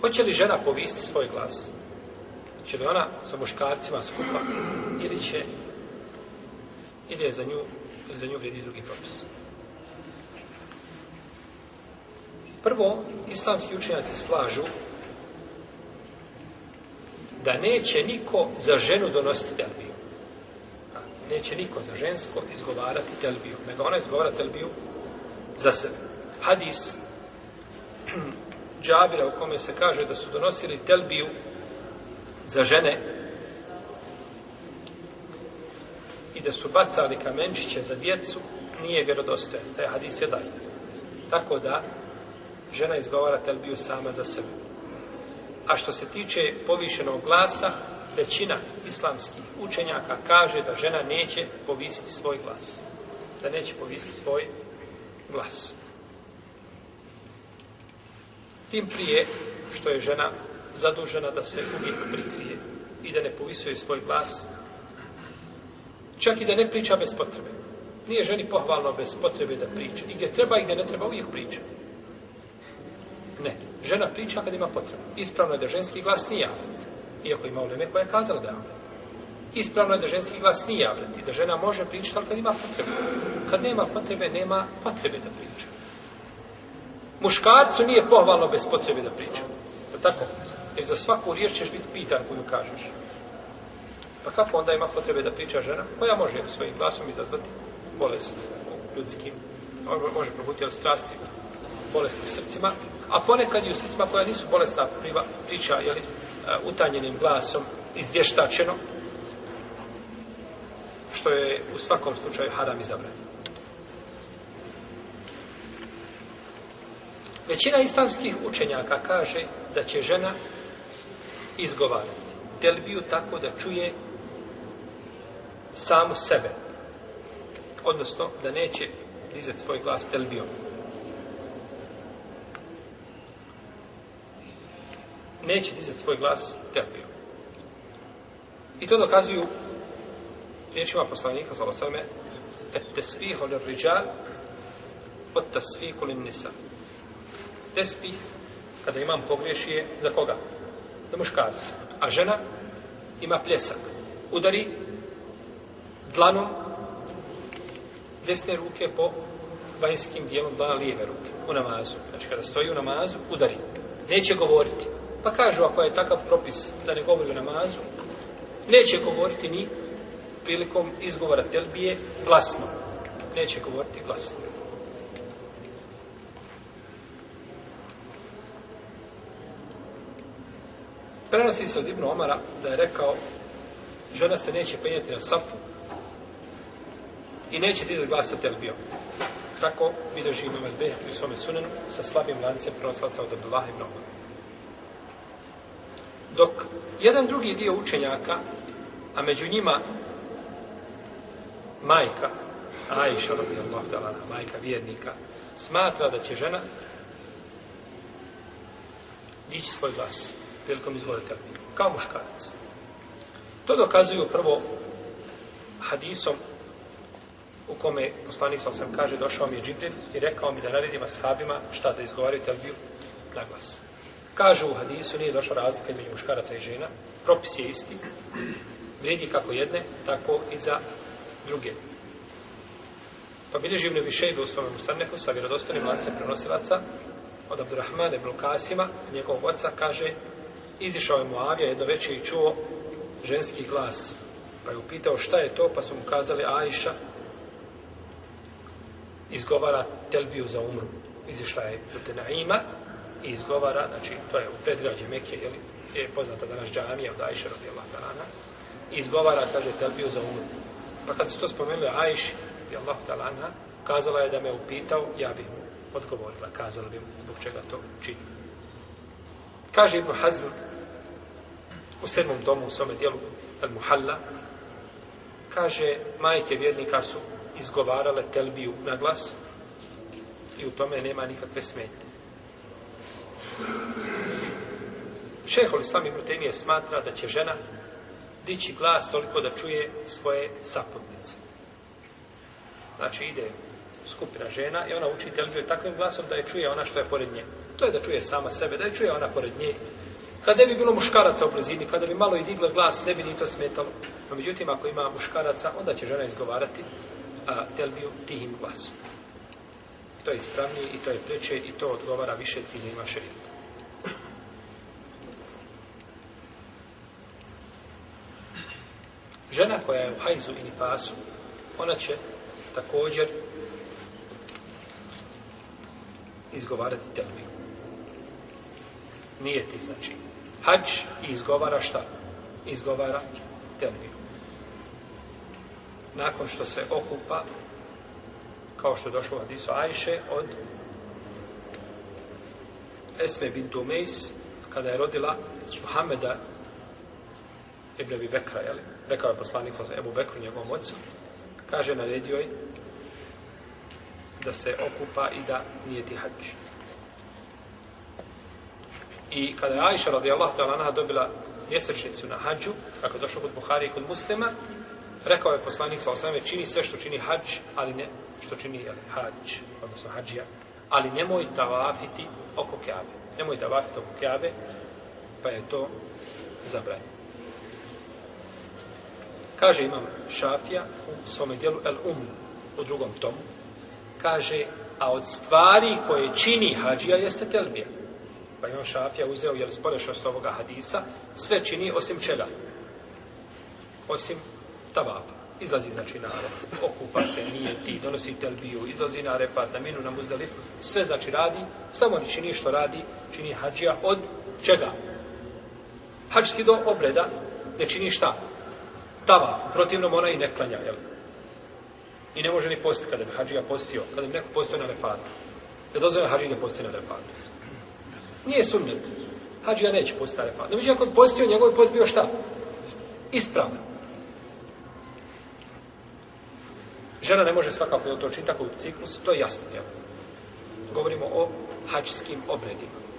Hoće li žena povisti svoj glas? Hoće li ona sa muškarcima skupa? Ili će... Ili je za nju, za nju vredi drugi propis? Prvo, islamski učenjaci slažu da neće niko za ženu donositi telbiju. Neće niko za žensko izgovarati telbiju, nego ona izgovara telbiju za sebe. Hadis Džabira u kome se kaže da su donosili telbiju za žene i da su bacali kamenčiće za djecu, nije vjerodostojan. Taj hadis je daj. Tako da, žena izgovara telbiju sama za sebe. A što se tiče povišenog glasa, većina islamskih učenjaka kaže da žena neće povisiti svoj glas. Da neće povisiti svoj glas. Glas. Tim prije što je žena zadužena da se uvijek prikrije i da ne povisuje svoj glas. Čak i da ne priča bez potrebe. Nije ženi pohvalno bez potrebe da priča. I gdje treba i gdje ne treba uvijek priča. Ne. Žena priča kad ima potrebu. Ispravno je da ženski glas nije javljati. Iako ima u koja je kazala da je Ispravno je da ženski glas nije javljati. Da žena može pričati, ali kad ima potrebu. Kad nema potrebe, nema potrebe da priča. Muškarcu nije pohvalno bez potrebe da priča. Je tako? Jer za svaku riječ ćeš biti pitan koju kažeš. Pa kako onda ima potrebe da priča žena koja može svojim glasom izazvati bolest ljudskim, može probuti od strasti bolesti u srcima, a ponekad i u srcima koja nisu bolesna priva, priča jeli, uh, utanjenim glasom izvještačeno, što je u svakom slučaju haram i zabranjeno. Većina islamskih učenjaka kaže da će žena izgovarati telbiju tako da čuje samu sebe. Odnosno, da neće dizati svoj glas telbijom. Neće dizati svoj glas telbijom. I to dokazuju riječima poslanika, zvala sveme, et tesvih olir riđar, od tesvih olir nisar tespih, kada imam pogreši je za koga? Za muškarca. A žena ima pljesak. Udari dlanom desne ruke po vanjskim dijelom dlana lijeve ruke u namazu. Znači kada stoji u namazu, udari. Neće govoriti. Pa kažu ako je takav propis da ne govori u namazu, neće govoriti ni prilikom izgovora telbije glasno. Neće govoriti glasno. Prenosi se od Ibnu Omara da je rekao žena se neće penjati na safu i neće ti izglasati jel bio. Tako bilježi Imam Al-Bih u svome sunenu sa slabim lancem proslaca od Abdullah ibn Omara. Dok jedan drugi dio učenjaka, a među njima majka, Aisha, radijallahu ta'ala, majka vjernika, smatra da će žena dići svoj glas prilikom izgleda tekvira. Kao muškarac. To dokazuju prvo hadisom u kome poslanik sam sam kaže došao mi je Džibril i rekao mi da naredim ashabima šta da izgovaraju tekviru na glas. Kaže u hadisu nije došla razlika među muškaraca i žena. Propis je isti. Vredi kako jedne, tako i za druge. Pa bilje živne više u svome musarneku sa vjerodostanim lance prenosilaca od Abdurrahmane Blukasima, njegovog oca, kaže izišao je Moavija jedno večer i čuo ženski glas. Pa je upitao šta je to, pa su mu kazali Ajša izgovara Telbiju za umru. Izišla je Kute Naima i izgovara, znači to je u predgrađe Mekije, je, li, je poznata danas džamija od Ajša radi Allah Tarana, izgovara, kaže, Telbiju za umru. Pa kad su to spomenuli Ajši radi Allah Tarana, kazala je da me upitao, ja bih mu odgovorila, kazala bi mu zbog čega to čini. Kaže Ibn Hazm u sedmom domu, u svome dijelu Al Muhalla, kaže, majke vjernika su izgovarale telbiju na glas i u tome nema nikakve smetnje. Šehol Islam Ibn Taymiye smatra da će žena dići glas toliko da čuje svoje sapodnice. Znači, ide skupina žena i ona uči telbiju takvim glasom da je čuje ona što je pored nje. To je da čuje sama sebe, da je čuje ona pored nje. Kada bi bilo muškaraca u blizini, kada bi malo i digla glas, ne bi ni to smetalo. No, međutim, ako ima muškaraca, onda će žena izgovarati a, telbiju tihim glasom. To je ispravnije i to je preče i to odgovara više ciljima šerijata. Žena koja je u hajzu ili pasu, ona će također izgovarati telbiju. Nije ti znači. Hač izgovara šta? Izgovara telbiju. Nakon što se okupa, kao što je došlo od Iso Ajše, od Esme bin Dumeis, kada je rodila Muhameda Ibn Abi Bekra, jeli? rekao je poslanik sa Ebu Bekru njegovom ocu, kaže na redioj, da se okupa i da nijeti hađ. I kada je Aisha radijallahu ta'ala anaha dobila mjesečnicu na hađu, kako je došlo kod Buhari i kod muslima, rekao je poslanik sa osnovne, čini sve što čini hađ, ali ne, što čini jel, hađ, odnosno hađija, ali nemoj tavafiti oko kjave. Nemoj tavafiti oko kjave, pa je to zabranjeno. Kaže imam Šafija u svome dijelu El Um, u drugom tomu, kaže, a od stvari koje čini hađija jeste telbija. Pa imam šafija uzeo, jer sporešnost ovoga hadisa, sve čini osim čega? Osim tavapa. Izlazi znači na arep, okupa se, nije ti, donosi telbiju, izlazi na arepa, na minu, na muzdalif, sve znači radi, samo ni čini što radi, čini hađija od čega? Hađski do obreda ne čini šta? Tavaf, protivnom ona i ne klanja, jel? i ne može ni postiti kada bi hađija postio, kada bi neko postio na refatu. Ne dozvore hađija da postio na refatu. Nije sumnjet. Hađija neće postiti na refatu. Međutim, ako bi postio, njegov post bio šta? Ispravno. Žena ne može svakako da to čini tako u ciklusu, to je jasno. Jel? Govorimo o hađskim obredima.